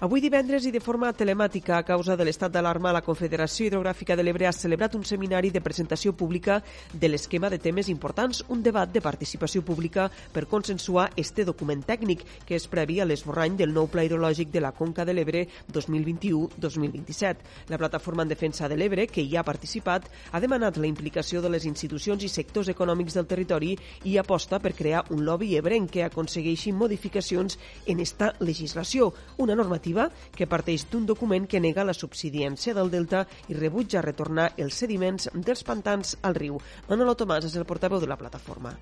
Avui divendres i de forma telemàtica a causa de l'estat d'alarma, la Confederació Hidrogràfica de l'Ebre ha celebrat un seminari de presentació pública de l'esquema de temes importants, un debat de participació pública per consensuar este document tècnic que és previ a l'esborrany del nou pla hidrològic de la Conca de l'Ebre 2021-2027. La plataforma en defensa de l'Ebre, que hi ha participat, ha demanat la implicació de les institucions i sectors econòmics del territori i aposta per crear un lobby ebrenc que aconsegueixi modificacions en esta legislació, una normativa normativa que parteix d'un document que nega la subsidiència del delta i rebutja retornar els sediments dels pantans al riu. Manolo Tomàs és el portaveu de la plataforma.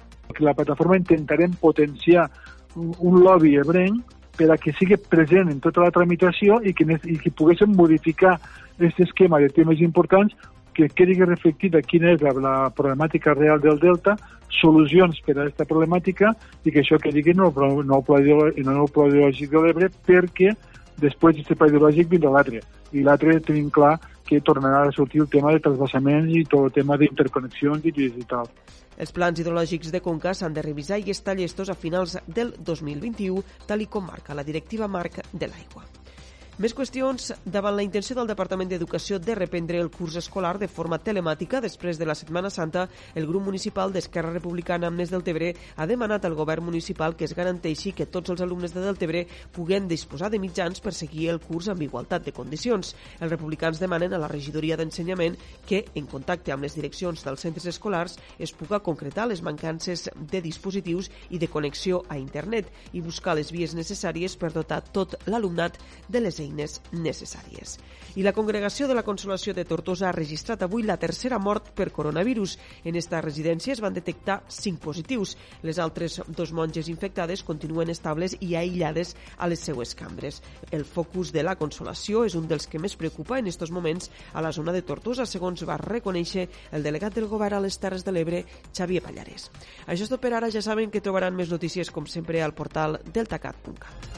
La plataforma intentarem potenciar un lobby ebrenc per a que sigui present en tota la tramitació i que, i que poguéssim modificar aquest esquema de temes importants que quedi reflectida quina és la, la problemàtica real del delta, solucions per a aquesta problemàtica i que això que digui no, no, pla, no, no pla ideològic de l'Ebre perquè després d'aquest pla ideològic vindrà l'altre. I l'altre tenim clar que tornarà a sortir el tema de transvassaments i tot el tema d'interconnexions i digital. Els plans hidrològics de Conca s'han de revisar i estar llestos a finals del 2021, tal com marca la directiva marc de l'aigua. Més qüestions davant la intenció del Departament d'Educació de reprendre el curs escolar de forma telemàtica després de la Setmana Santa, el grup municipal d'Esquerra Republicana Amnes del Tebre ha demanat al govern municipal que es garanteixi que tots els alumnes de Deltebre puguen disposar de mitjans per seguir el curs amb igualtat de condicions. Els republicans demanen a la regidoria d'Ensenyament que, en contacte amb les direccions dels centres escolars, es puga concretar les mancances de dispositius i de connexió a internet i buscar les vies necessàries per dotar tot l'alumnat de les eines eines necessàries. I la Congregació de la Consolació de Tortosa ha registrat avui la tercera mort per coronavirus. En esta residència es van detectar 5 positius. Les altres dos monges infectades continuen estables i aïllades a les seues cambres. El focus de la Consolació és un dels que més preocupa en estos moments a la zona de Tortosa, segons va reconèixer el delegat del govern a les Terres de l'Ebre, Xavier Pallarès. Això és tot per ara. Ja saben que trobaran més notícies, com sempre, al portal deltacat.cat.